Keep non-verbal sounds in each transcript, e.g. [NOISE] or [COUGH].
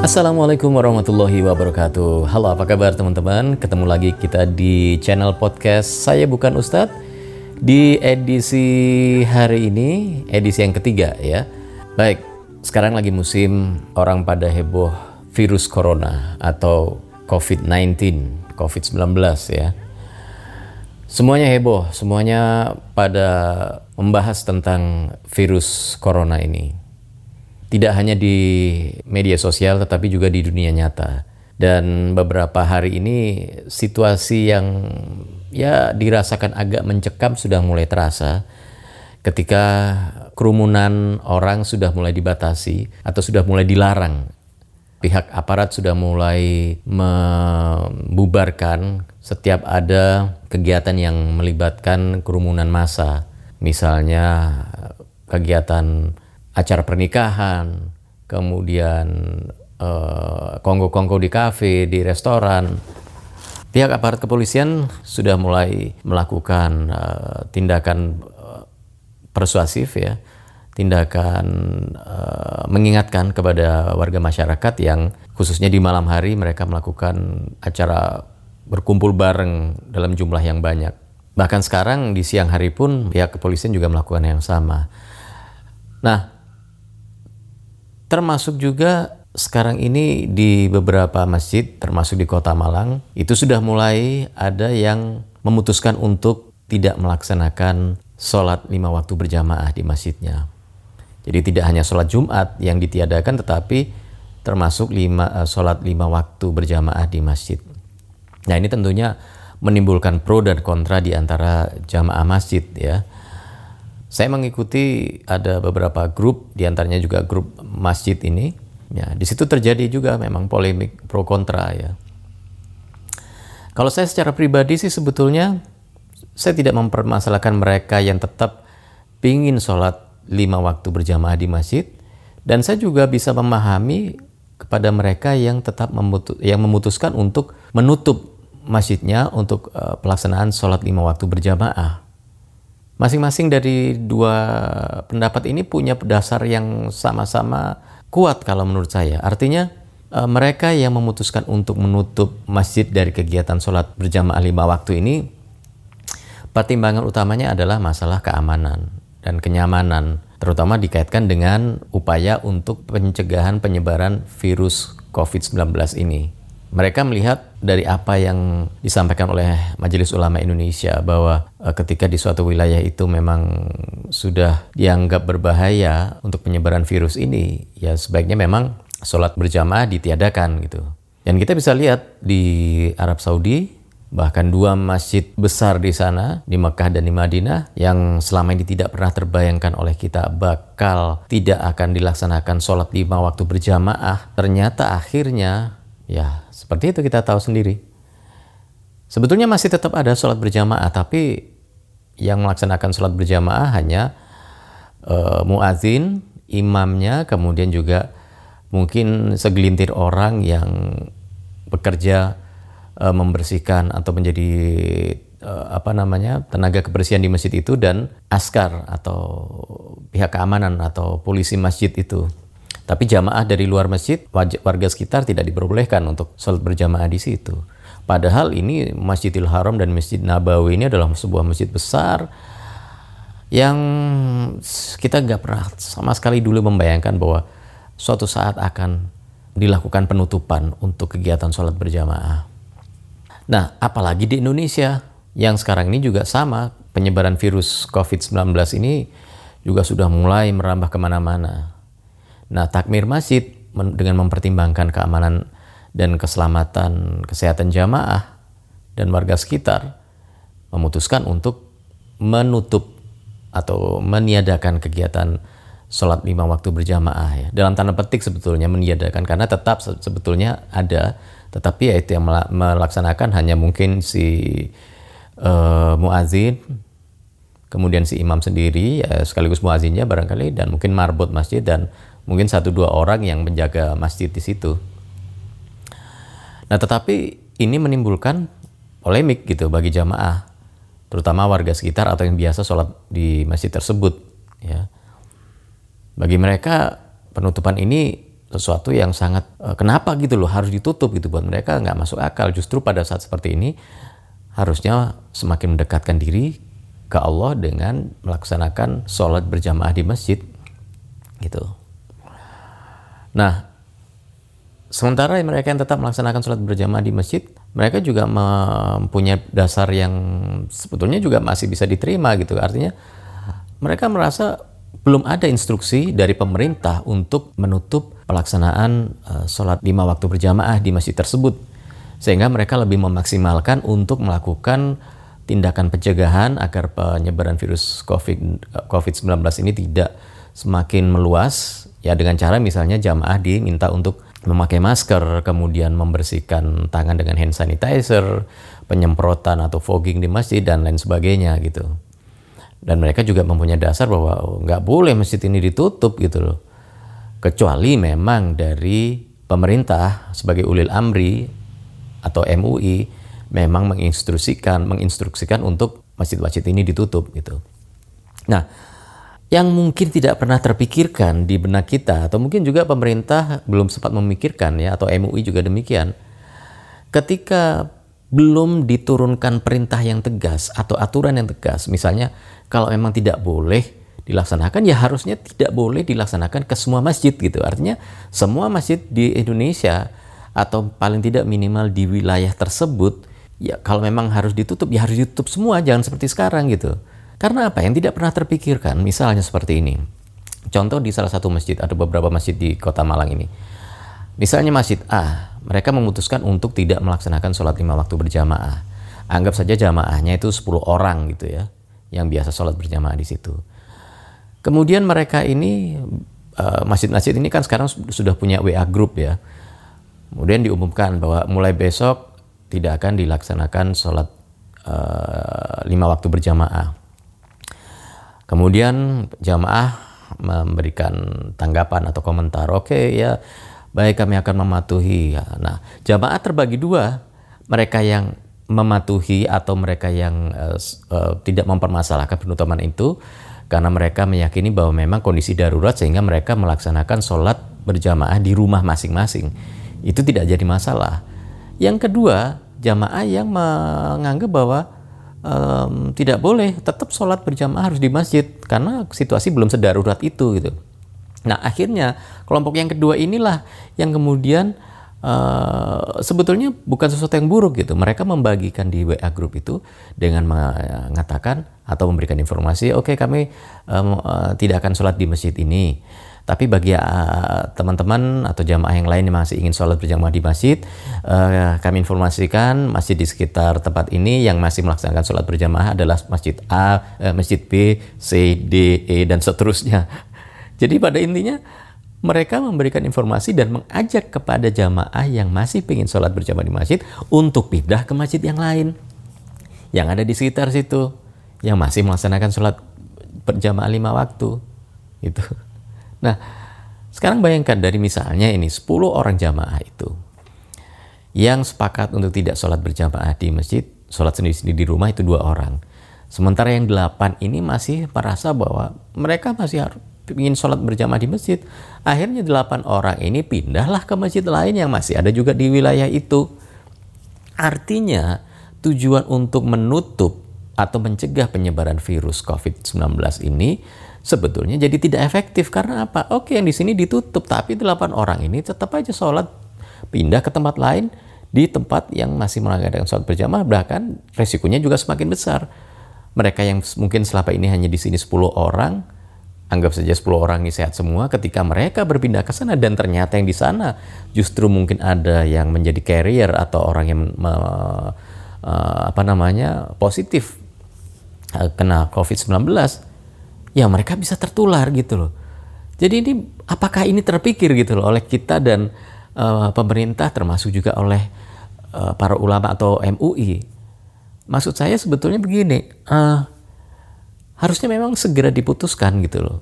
Assalamualaikum warahmatullahi wabarakatuh. Halo apa kabar teman-teman? Ketemu lagi kita di channel podcast Saya Bukan Ustadz. Di edisi hari ini Edisi yang ketiga ya. Baik sekarang lagi musim Orang pada heboh virus corona Atau COVID-19 COVID-19 ya Semuanya heboh, semuanya pada membahas tentang virus corona ini. Tidak hanya di media sosial tetapi juga di dunia nyata. Dan beberapa hari ini situasi yang ya dirasakan agak mencekam sudah mulai terasa ketika kerumunan orang sudah mulai dibatasi atau sudah mulai dilarang pihak aparat sudah mulai membubarkan setiap ada kegiatan yang melibatkan kerumunan massa. Misalnya kegiatan acara pernikahan, kemudian eh, kongko-kongko di kafe, di restoran. Pihak aparat kepolisian sudah mulai melakukan eh, tindakan eh, persuasif ya tindakan uh, mengingatkan kepada warga masyarakat yang khususnya di malam hari mereka melakukan acara berkumpul bareng dalam jumlah yang banyak. Bahkan sekarang di siang hari pun pihak kepolisian juga melakukan yang sama. Nah, termasuk juga sekarang ini di beberapa masjid termasuk di Kota Malang itu sudah mulai ada yang memutuskan untuk tidak melaksanakan sholat lima waktu berjamaah di masjidnya. Jadi tidak hanya sholat Jumat yang ditiadakan, tetapi termasuk lima, uh, sholat lima waktu berjamaah di masjid. Nah ini tentunya menimbulkan pro dan kontra di antara jamaah masjid ya. Saya mengikuti ada beberapa grup, di antaranya juga grup masjid ini. Ya, di situ terjadi juga memang polemik pro kontra ya. Kalau saya secara pribadi sih sebetulnya saya tidak mempermasalahkan mereka yang tetap pingin sholat lima waktu berjamaah di masjid dan saya juga bisa memahami kepada mereka yang tetap yang memutuskan untuk menutup masjidnya untuk uh, pelaksanaan sholat lima waktu berjamaah. Masing-masing dari dua pendapat ini punya dasar yang sama-sama kuat kalau menurut saya. Artinya uh, mereka yang memutuskan untuk menutup masjid dari kegiatan sholat berjamaah lima waktu ini, pertimbangan utamanya adalah masalah keamanan dan kenyamanan, terutama dikaitkan dengan upaya untuk pencegahan penyebaran virus COVID-19 ini. Mereka melihat dari apa yang disampaikan oleh Majelis Ulama Indonesia bahwa e, ketika di suatu wilayah itu memang sudah dianggap berbahaya untuk penyebaran virus ini, ya sebaiknya memang sholat berjamaah ditiadakan gitu. Dan kita bisa lihat di Arab Saudi bahkan dua masjid besar di sana di Mekah dan di Madinah yang selama ini tidak pernah terbayangkan oleh kita bakal tidak akan dilaksanakan sholat lima waktu berjamaah ternyata akhirnya ya seperti itu kita tahu sendiri sebetulnya masih tetap ada sholat berjamaah tapi yang melaksanakan sholat berjamaah hanya uh, muazin imamnya kemudian juga mungkin segelintir orang yang bekerja uh, membersihkan atau menjadi uh, apa namanya tenaga kebersihan di masjid itu dan askar atau pihak keamanan atau polisi masjid itu. Tapi jamaah dari luar masjid, warga sekitar tidak diperbolehkan untuk sholat berjamaah di situ. Padahal ini Masjidil Haram dan Masjid Nabawi ini adalah sebuah masjid besar yang kita nggak pernah sama sekali dulu membayangkan bahwa suatu saat akan dilakukan penutupan untuk kegiatan sholat berjamaah. Nah, apalagi di Indonesia yang sekarang ini juga sama, penyebaran virus COVID-19 ini juga sudah mulai merambah ke mana-mana. Nah, takmir masjid dengan mempertimbangkan keamanan dan keselamatan kesehatan jamaah dan warga sekitar memutuskan untuk menutup atau meniadakan kegiatan sholat lima waktu berjamaah ya. Dalam tanda petik sebetulnya meniadakan karena tetap sebetulnya ada tetapi ya itu yang melaksanakan hanya mungkin si uh, muazin, kemudian si imam sendiri, ya sekaligus muazinnya barangkali, dan mungkin marbot masjid dan mungkin satu dua orang yang menjaga masjid di situ. Nah, tetapi ini menimbulkan polemik gitu bagi jamaah. terutama warga sekitar atau yang biasa sholat di masjid tersebut. Ya. Bagi mereka penutupan ini sesuatu yang sangat uh, kenapa gitu loh harus ditutup gitu buat mereka nggak masuk akal. Justru pada saat seperti ini harusnya semakin mendekatkan diri ke Allah dengan melaksanakan sholat berjamaah di masjid gitu. Nah, sementara mereka yang tetap melaksanakan sholat berjamaah di masjid, mereka juga mempunyai dasar yang sebetulnya juga masih bisa diterima gitu. Artinya mereka merasa belum ada instruksi dari pemerintah untuk menutup pelaksanaan uh, sholat lima waktu berjamaah di masjid tersebut. Sehingga mereka lebih memaksimalkan untuk melakukan tindakan pencegahan agar penyebaran virus COVID-19 ini tidak semakin meluas ya dengan cara misalnya jamaah diminta untuk memakai masker, kemudian membersihkan tangan dengan hand sanitizer, penyemprotan atau fogging di masjid dan lain sebagainya gitu. Dan mereka juga mempunyai dasar bahwa oh, nggak boleh masjid ini ditutup gitu loh. Kecuali memang dari pemerintah sebagai ulil amri atau MUI memang menginstruksikan menginstruksikan untuk masjid-masjid ini ditutup gitu. Nah, yang mungkin tidak pernah terpikirkan di benak kita atau mungkin juga pemerintah belum sempat memikirkan ya atau MUI juga demikian. Ketika belum diturunkan perintah yang tegas atau aturan yang tegas, misalnya kalau memang tidak boleh dilaksanakan ya harusnya tidak boleh dilaksanakan ke semua masjid gitu. Artinya semua masjid di Indonesia atau paling tidak minimal di wilayah tersebut ya kalau memang harus ditutup ya harus ditutup semua jangan seperti sekarang gitu. Karena apa? Yang tidak pernah terpikirkan, misalnya seperti ini. Contoh di salah satu masjid, ada beberapa masjid di kota Malang ini. Misalnya masjid A, mereka memutuskan untuk tidak melaksanakan sholat lima waktu berjamaah. Anggap saja jamaahnya itu 10 orang gitu ya, yang biasa sholat berjamaah di situ. Kemudian mereka ini, eh, masjid-masjid ini kan sekarang sudah punya WA group ya. Kemudian diumumkan bahwa mulai besok tidak akan dilaksanakan sholat uh, lima waktu berjamaah Kemudian jamaah memberikan tanggapan atau komentar, oke okay, ya baik kami akan mematuhi. Nah jamaah terbagi dua, mereka yang mematuhi atau mereka yang uh, uh, tidak mempermasalahkan penutupan itu karena mereka meyakini bahwa memang kondisi darurat sehingga mereka melaksanakan sholat berjamaah di rumah masing-masing. Itu tidak jadi masalah. Yang kedua, jamaah yang menganggap bahwa um, tidak boleh tetap sholat berjamaah harus di masjid karena situasi belum sedarurat itu gitu. Nah akhirnya kelompok yang kedua inilah yang kemudian uh, sebetulnya bukan sesuatu yang buruk gitu. Mereka membagikan di WA group itu dengan mengatakan atau memberikan informasi, oke okay, kami um, uh, tidak akan sholat di masjid ini tapi bagi uh, teman-teman uh, atau jamaah yang lain yang masih ingin sholat berjamaah di masjid, uh, kami informasikan masjid di sekitar tempat ini yang masih melaksanakan sholat berjamaah adalah masjid A, uh, masjid B, C, D, E dan seterusnya. [LAUGHS] Jadi pada intinya mereka memberikan informasi dan mengajak kepada jamaah yang masih ingin sholat berjamaah di masjid untuk pindah ke masjid yang lain yang ada di sekitar situ yang masih melaksanakan sholat berjamaah lima waktu itu. Nah, sekarang bayangkan dari misalnya ini 10 orang jamaah itu yang sepakat untuk tidak sholat berjamaah di masjid, sholat sendiri-sendiri di rumah itu dua orang. Sementara yang delapan ini masih merasa bahwa mereka masih ingin sholat berjamaah di masjid. Akhirnya delapan orang ini pindahlah ke masjid lain yang masih ada juga di wilayah itu. Artinya tujuan untuk menutup atau mencegah penyebaran virus COVID-19 ini sebetulnya jadi tidak efektif karena apa? Oke yang di sini ditutup tapi delapan orang ini tetap aja sholat pindah ke tempat lain di tempat yang masih mengadakan sholat berjamaah bahkan resikonya juga semakin besar. Mereka yang mungkin selama ini hanya di sini 10 orang, anggap saja 10 orang ini sehat semua ketika mereka berpindah ke sana dan ternyata yang di sana justru mungkin ada yang menjadi carrier atau orang yang me, uh, apa namanya positif uh, kena COVID-19 ya mereka bisa tertular gitu loh. Jadi ini apakah ini terpikir gitu loh oleh kita dan uh, pemerintah termasuk juga oleh uh, para ulama atau MUI. Maksud saya sebetulnya begini, uh, harusnya memang segera diputuskan gitu loh.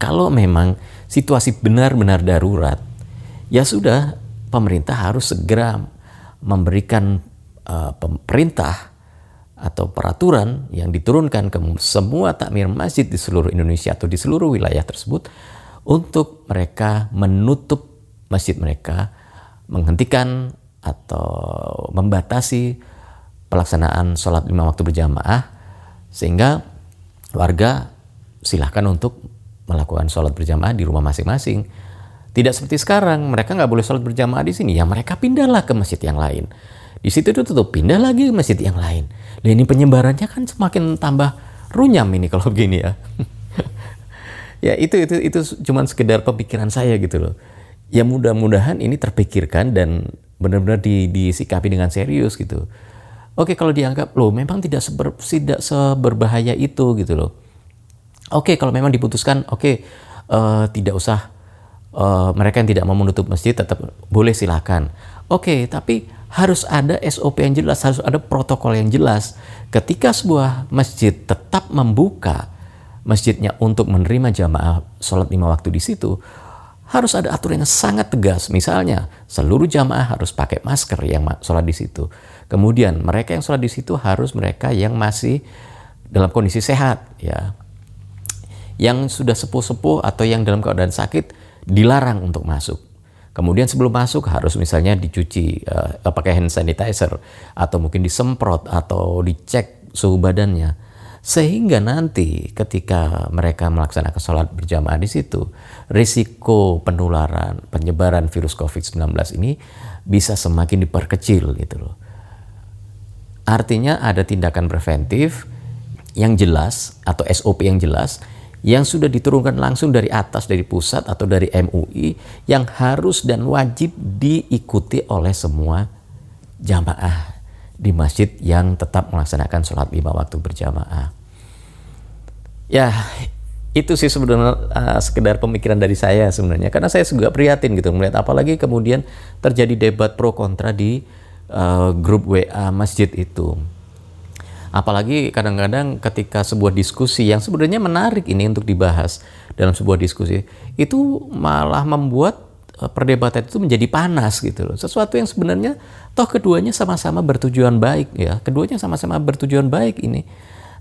Kalau memang situasi benar-benar darurat, ya sudah pemerintah harus segera memberikan uh, pemerintah atau peraturan yang diturunkan ke semua takmir masjid di seluruh Indonesia atau di seluruh wilayah tersebut untuk mereka menutup masjid mereka, menghentikan atau membatasi pelaksanaan sholat lima waktu berjamaah sehingga warga silahkan untuk melakukan sholat berjamaah di rumah masing-masing. Tidak seperti sekarang, mereka nggak boleh sholat berjamaah di sini, ya mereka pindahlah ke masjid yang lain. Di situ itu tutup, pindah lagi ke masjid yang lain. Dan ini penyebarannya kan semakin tambah runyam ini kalau begini ya. [LAUGHS] ya itu itu itu cuma sekedar pemikiran saya gitu loh. Ya mudah-mudahan ini terpikirkan dan benar-benar di, disikapi dengan serius gitu. Oke kalau dianggap loh memang tidak seber, tidak seberbahaya itu gitu loh. Oke kalau memang diputuskan oke uh, tidak usah uh, mereka yang tidak mau menutup masjid tetap boleh silakan. Oke tapi harus ada SOP yang jelas, harus ada protokol yang jelas. Ketika sebuah masjid tetap membuka masjidnya untuk menerima jamaah sholat lima waktu di situ, harus ada aturan yang sangat tegas. Misalnya, seluruh jamaah harus pakai masker yang sholat di situ. Kemudian, mereka yang sholat di situ harus mereka yang masih dalam kondisi sehat, ya. Yang sudah sepuh-sepuh atau yang dalam keadaan sakit dilarang untuk masuk. Kemudian sebelum masuk harus misalnya dicuci uh, pakai hand sanitizer atau mungkin disemprot atau dicek suhu badannya. Sehingga nanti ketika mereka melaksanakan sholat berjamaah di situ, risiko penularan, penyebaran virus COVID-19 ini bisa semakin diperkecil gitu loh. Artinya ada tindakan preventif yang jelas atau SOP yang jelas yang sudah diturunkan langsung dari atas dari pusat atau dari MUI yang harus dan wajib diikuti oleh semua jamaah di masjid yang tetap melaksanakan sholat lima waktu berjamaah. Ya, itu sih sebenarnya uh, sekedar pemikiran dari saya sebenarnya karena saya juga prihatin gitu melihat apalagi kemudian terjadi debat pro kontra di uh, grup WA masjid itu Apalagi kadang-kadang ketika sebuah diskusi yang sebenarnya menarik ini untuk dibahas dalam sebuah diskusi, itu malah membuat eh, perdebatan itu menjadi panas gitu loh. Sesuatu yang sebenarnya toh keduanya sama-sama bertujuan baik ya. Keduanya sama-sama bertujuan baik ini.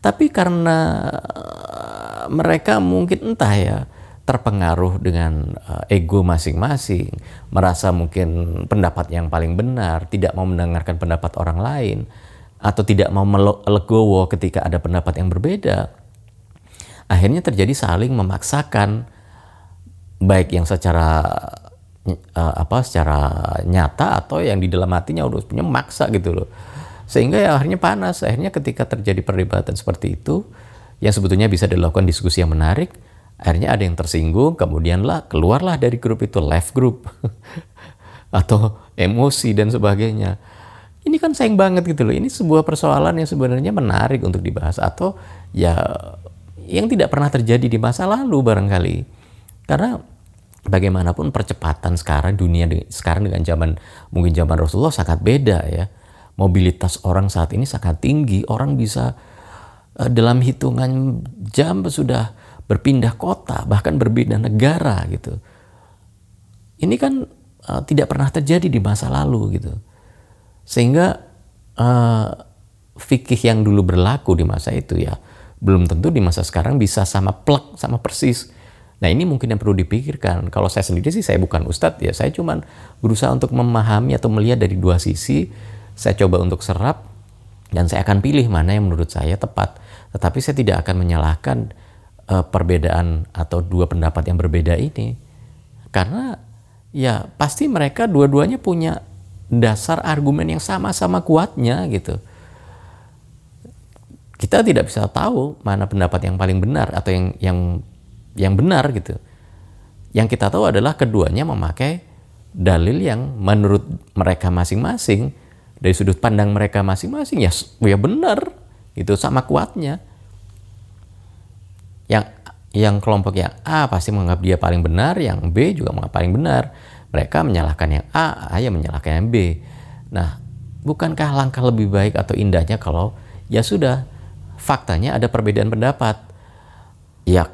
Tapi karena eh, mereka mungkin entah ya terpengaruh dengan eh, ego masing-masing, merasa mungkin pendapat yang paling benar, tidak mau mendengarkan pendapat orang lain atau tidak mau melegowo ketika ada pendapat yang berbeda, akhirnya terjadi saling memaksakan baik yang secara uh, apa secara nyata atau yang di dalam hatinya udah punya maksa gitu loh. Sehingga ya akhirnya panas, akhirnya ketika terjadi perdebatan seperti itu yang sebetulnya bisa dilakukan diskusi yang menarik, akhirnya ada yang tersinggung, kemudianlah keluarlah dari grup itu left group. [LAUGHS] Atau emosi dan sebagainya ini kan sayang banget gitu loh. Ini sebuah persoalan yang sebenarnya menarik untuk dibahas atau ya yang tidak pernah terjadi di masa lalu barangkali. Karena bagaimanapun percepatan sekarang dunia sekarang dengan zaman mungkin zaman Rasulullah sangat beda ya. Mobilitas orang saat ini sangat tinggi. Orang bisa uh, dalam hitungan jam sudah berpindah kota, bahkan berbeda negara gitu. Ini kan uh, tidak pernah terjadi di masa lalu gitu. Sehingga uh, fikih yang dulu berlaku di masa itu ya belum tentu di masa sekarang bisa sama plek sama persis. Nah ini mungkin yang perlu dipikirkan. Kalau saya sendiri sih saya bukan ustadz ya, saya cuma berusaha untuk memahami atau melihat dari dua sisi. Saya coba untuk serap dan saya akan pilih mana yang menurut saya tepat. Tetapi saya tidak akan menyalahkan uh, perbedaan atau dua pendapat yang berbeda ini. Karena ya pasti mereka dua-duanya punya dasar argumen yang sama-sama kuatnya gitu. Kita tidak bisa tahu mana pendapat yang paling benar atau yang yang yang benar gitu. Yang kita tahu adalah keduanya memakai dalil yang menurut mereka masing-masing dari sudut pandang mereka masing-masing ya ya benar gitu sama kuatnya. Yang yang kelompok yang A pasti menganggap dia paling benar, yang B juga menganggap paling benar. Mereka menyalahkan yang A, A yang menyalahkan yang B. Nah, bukankah langkah lebih baik atau indahnya kalau ya sudah faktanya ada perbedaan pendapat. Ya,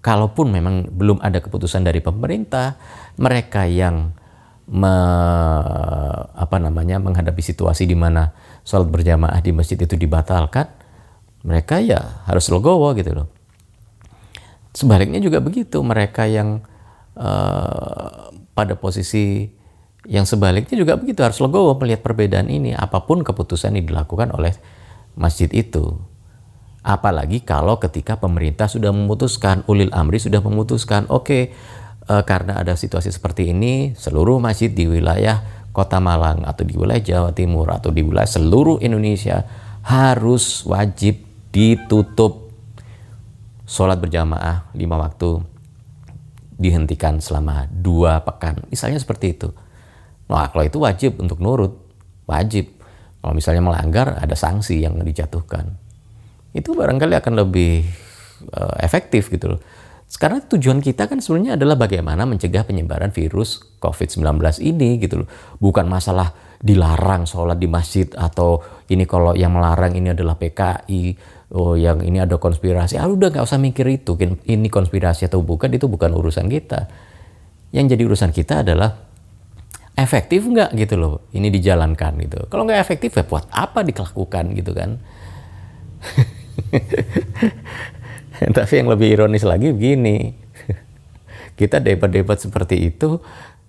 kalaupun memang belum ada keputusan dari pemerintah, mereka yang me, apa namanya menghadapi situasi di mana sholat berjamaah di masjid itu dibatalkan, mereka ya harus legowo gitu loh. Sebaliknya juga begitu, mereka yang uh, pada posisi yang sebaliknya juga begitu. Harus legowo melihat perbedaan ini apa pun keputusan yang dilakukan oleh masjid itu. Apalagi kalau ketika pemerintah sudah memutuskan, ulil amri sudah memutuskan, oke, okay, uh, karena ada situasi seperti ini, seluruh masjid di wilayah Kota Malang atau di wilayah Jawa Timur atau di wilayah seluruh Indonesia harus wajib ditutup. Sholat berjamaah lima waktu dihentikan selama dua pekan. Misalnya seperti itu. Nah, kalau itu wajib untuk nurut, wajib. Kalau misalnya melanggar, ada sanksi yang dijatuhkan itu barangkali akan lebih uh, efektif gitu loh. Sekarang tujuan kita kan sebenarnya adalah bagaimana mencegah penyebaran virus COVID-19 ini gitu loh. Bukan masalah dilarang sholat di masjid atau ini kalau yang melarang ini adalah PKI, oh yang ini ada konspirasi. Ah udah nggak usah mikir itu, ini konspirasi atau bukan itu bukan urusan kita. Yang jadi urusan kita adalah efektif nggak gitu loh ini dijalankan gitu. Kalau nggak efektif ya buat apa dilakukan gitu kan. [LAUGHS] Tapi yang lebih ironis lagi begini, [LAUGHS] kita debat-debat seperti itu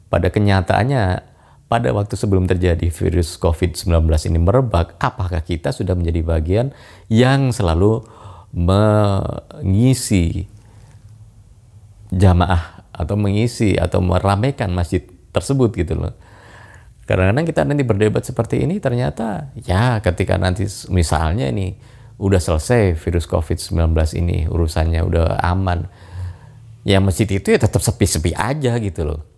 pada kenyataannya pada waktu sebelum terjadi virus COVID-19 ini merebak, apakah kita sudah menjadi bagian yang selalu mengisi jamaah atau mengisi atau meramaikan masjid tersebut gitu loh. Kadang-kadang kita nanti berdebat seperti ini ternyata ya ketika nanti misalnya ini udah selesai virus COVID-19 ini urusannya udah aman. Ya masjid itu ya tetap sepi-sepi aja gitu loh.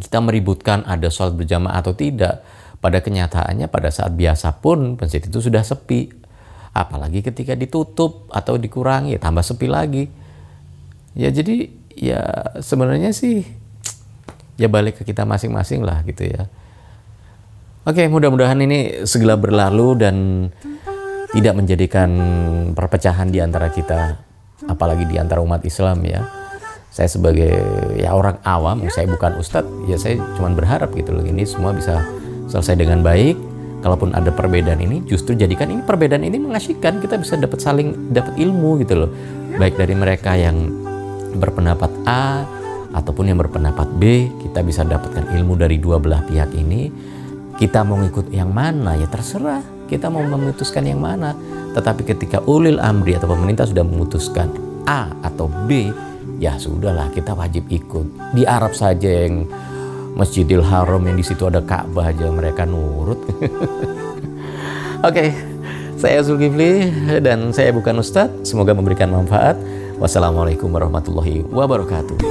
Kita meributkan ada sholat berjamaah atau tidak. Pada kenyataannya pada saat biasa pun masjid itu sudah sepi. Apalagi ketika ditutup atau dikurangi tambah sepi lagi. Ya jadi ya sebenarnya sih ya balik ke kita masing-masing lah gitu ya. Oke, mudah-mudahan ini segera berlalu dan tidak menjadikan perpecahan di antara kita, apalagi di antara umat Islam ya. Saya sebagai ya orang awam, saya bukan ustadz, ya saya cuma berharap gitu loh ini semua bisa selesai dengan baik. Kalaupun ada perbedaan ini, justru jadikan ini perbedaan ini mengasyikkan. Kita bisa dapat saling dapat ilmu gitu loh, baik dari mereka yang berpendapat A ataupun yang berpendapat B, kita bisa dapatkan ilmu dari dua belah pihak ini. Kita mau ngikut yang mana ya terserah kita mau memutuskan yang mana. Tetapi ketika ulil amri atau pemerintah sudah memutuskan A atau B, ya sudahlah kita wajib ikut. Di Arab saja yang Masjidil Haram yang di situ ada Ka'bah aja mereka nurut. [LAUGHS] Oke, okay, saya Zulkifli dan saya bukan Ustadz. Semoga memberikan manfaat. Wassalamualaikum warahmatullahi wabarakatuh.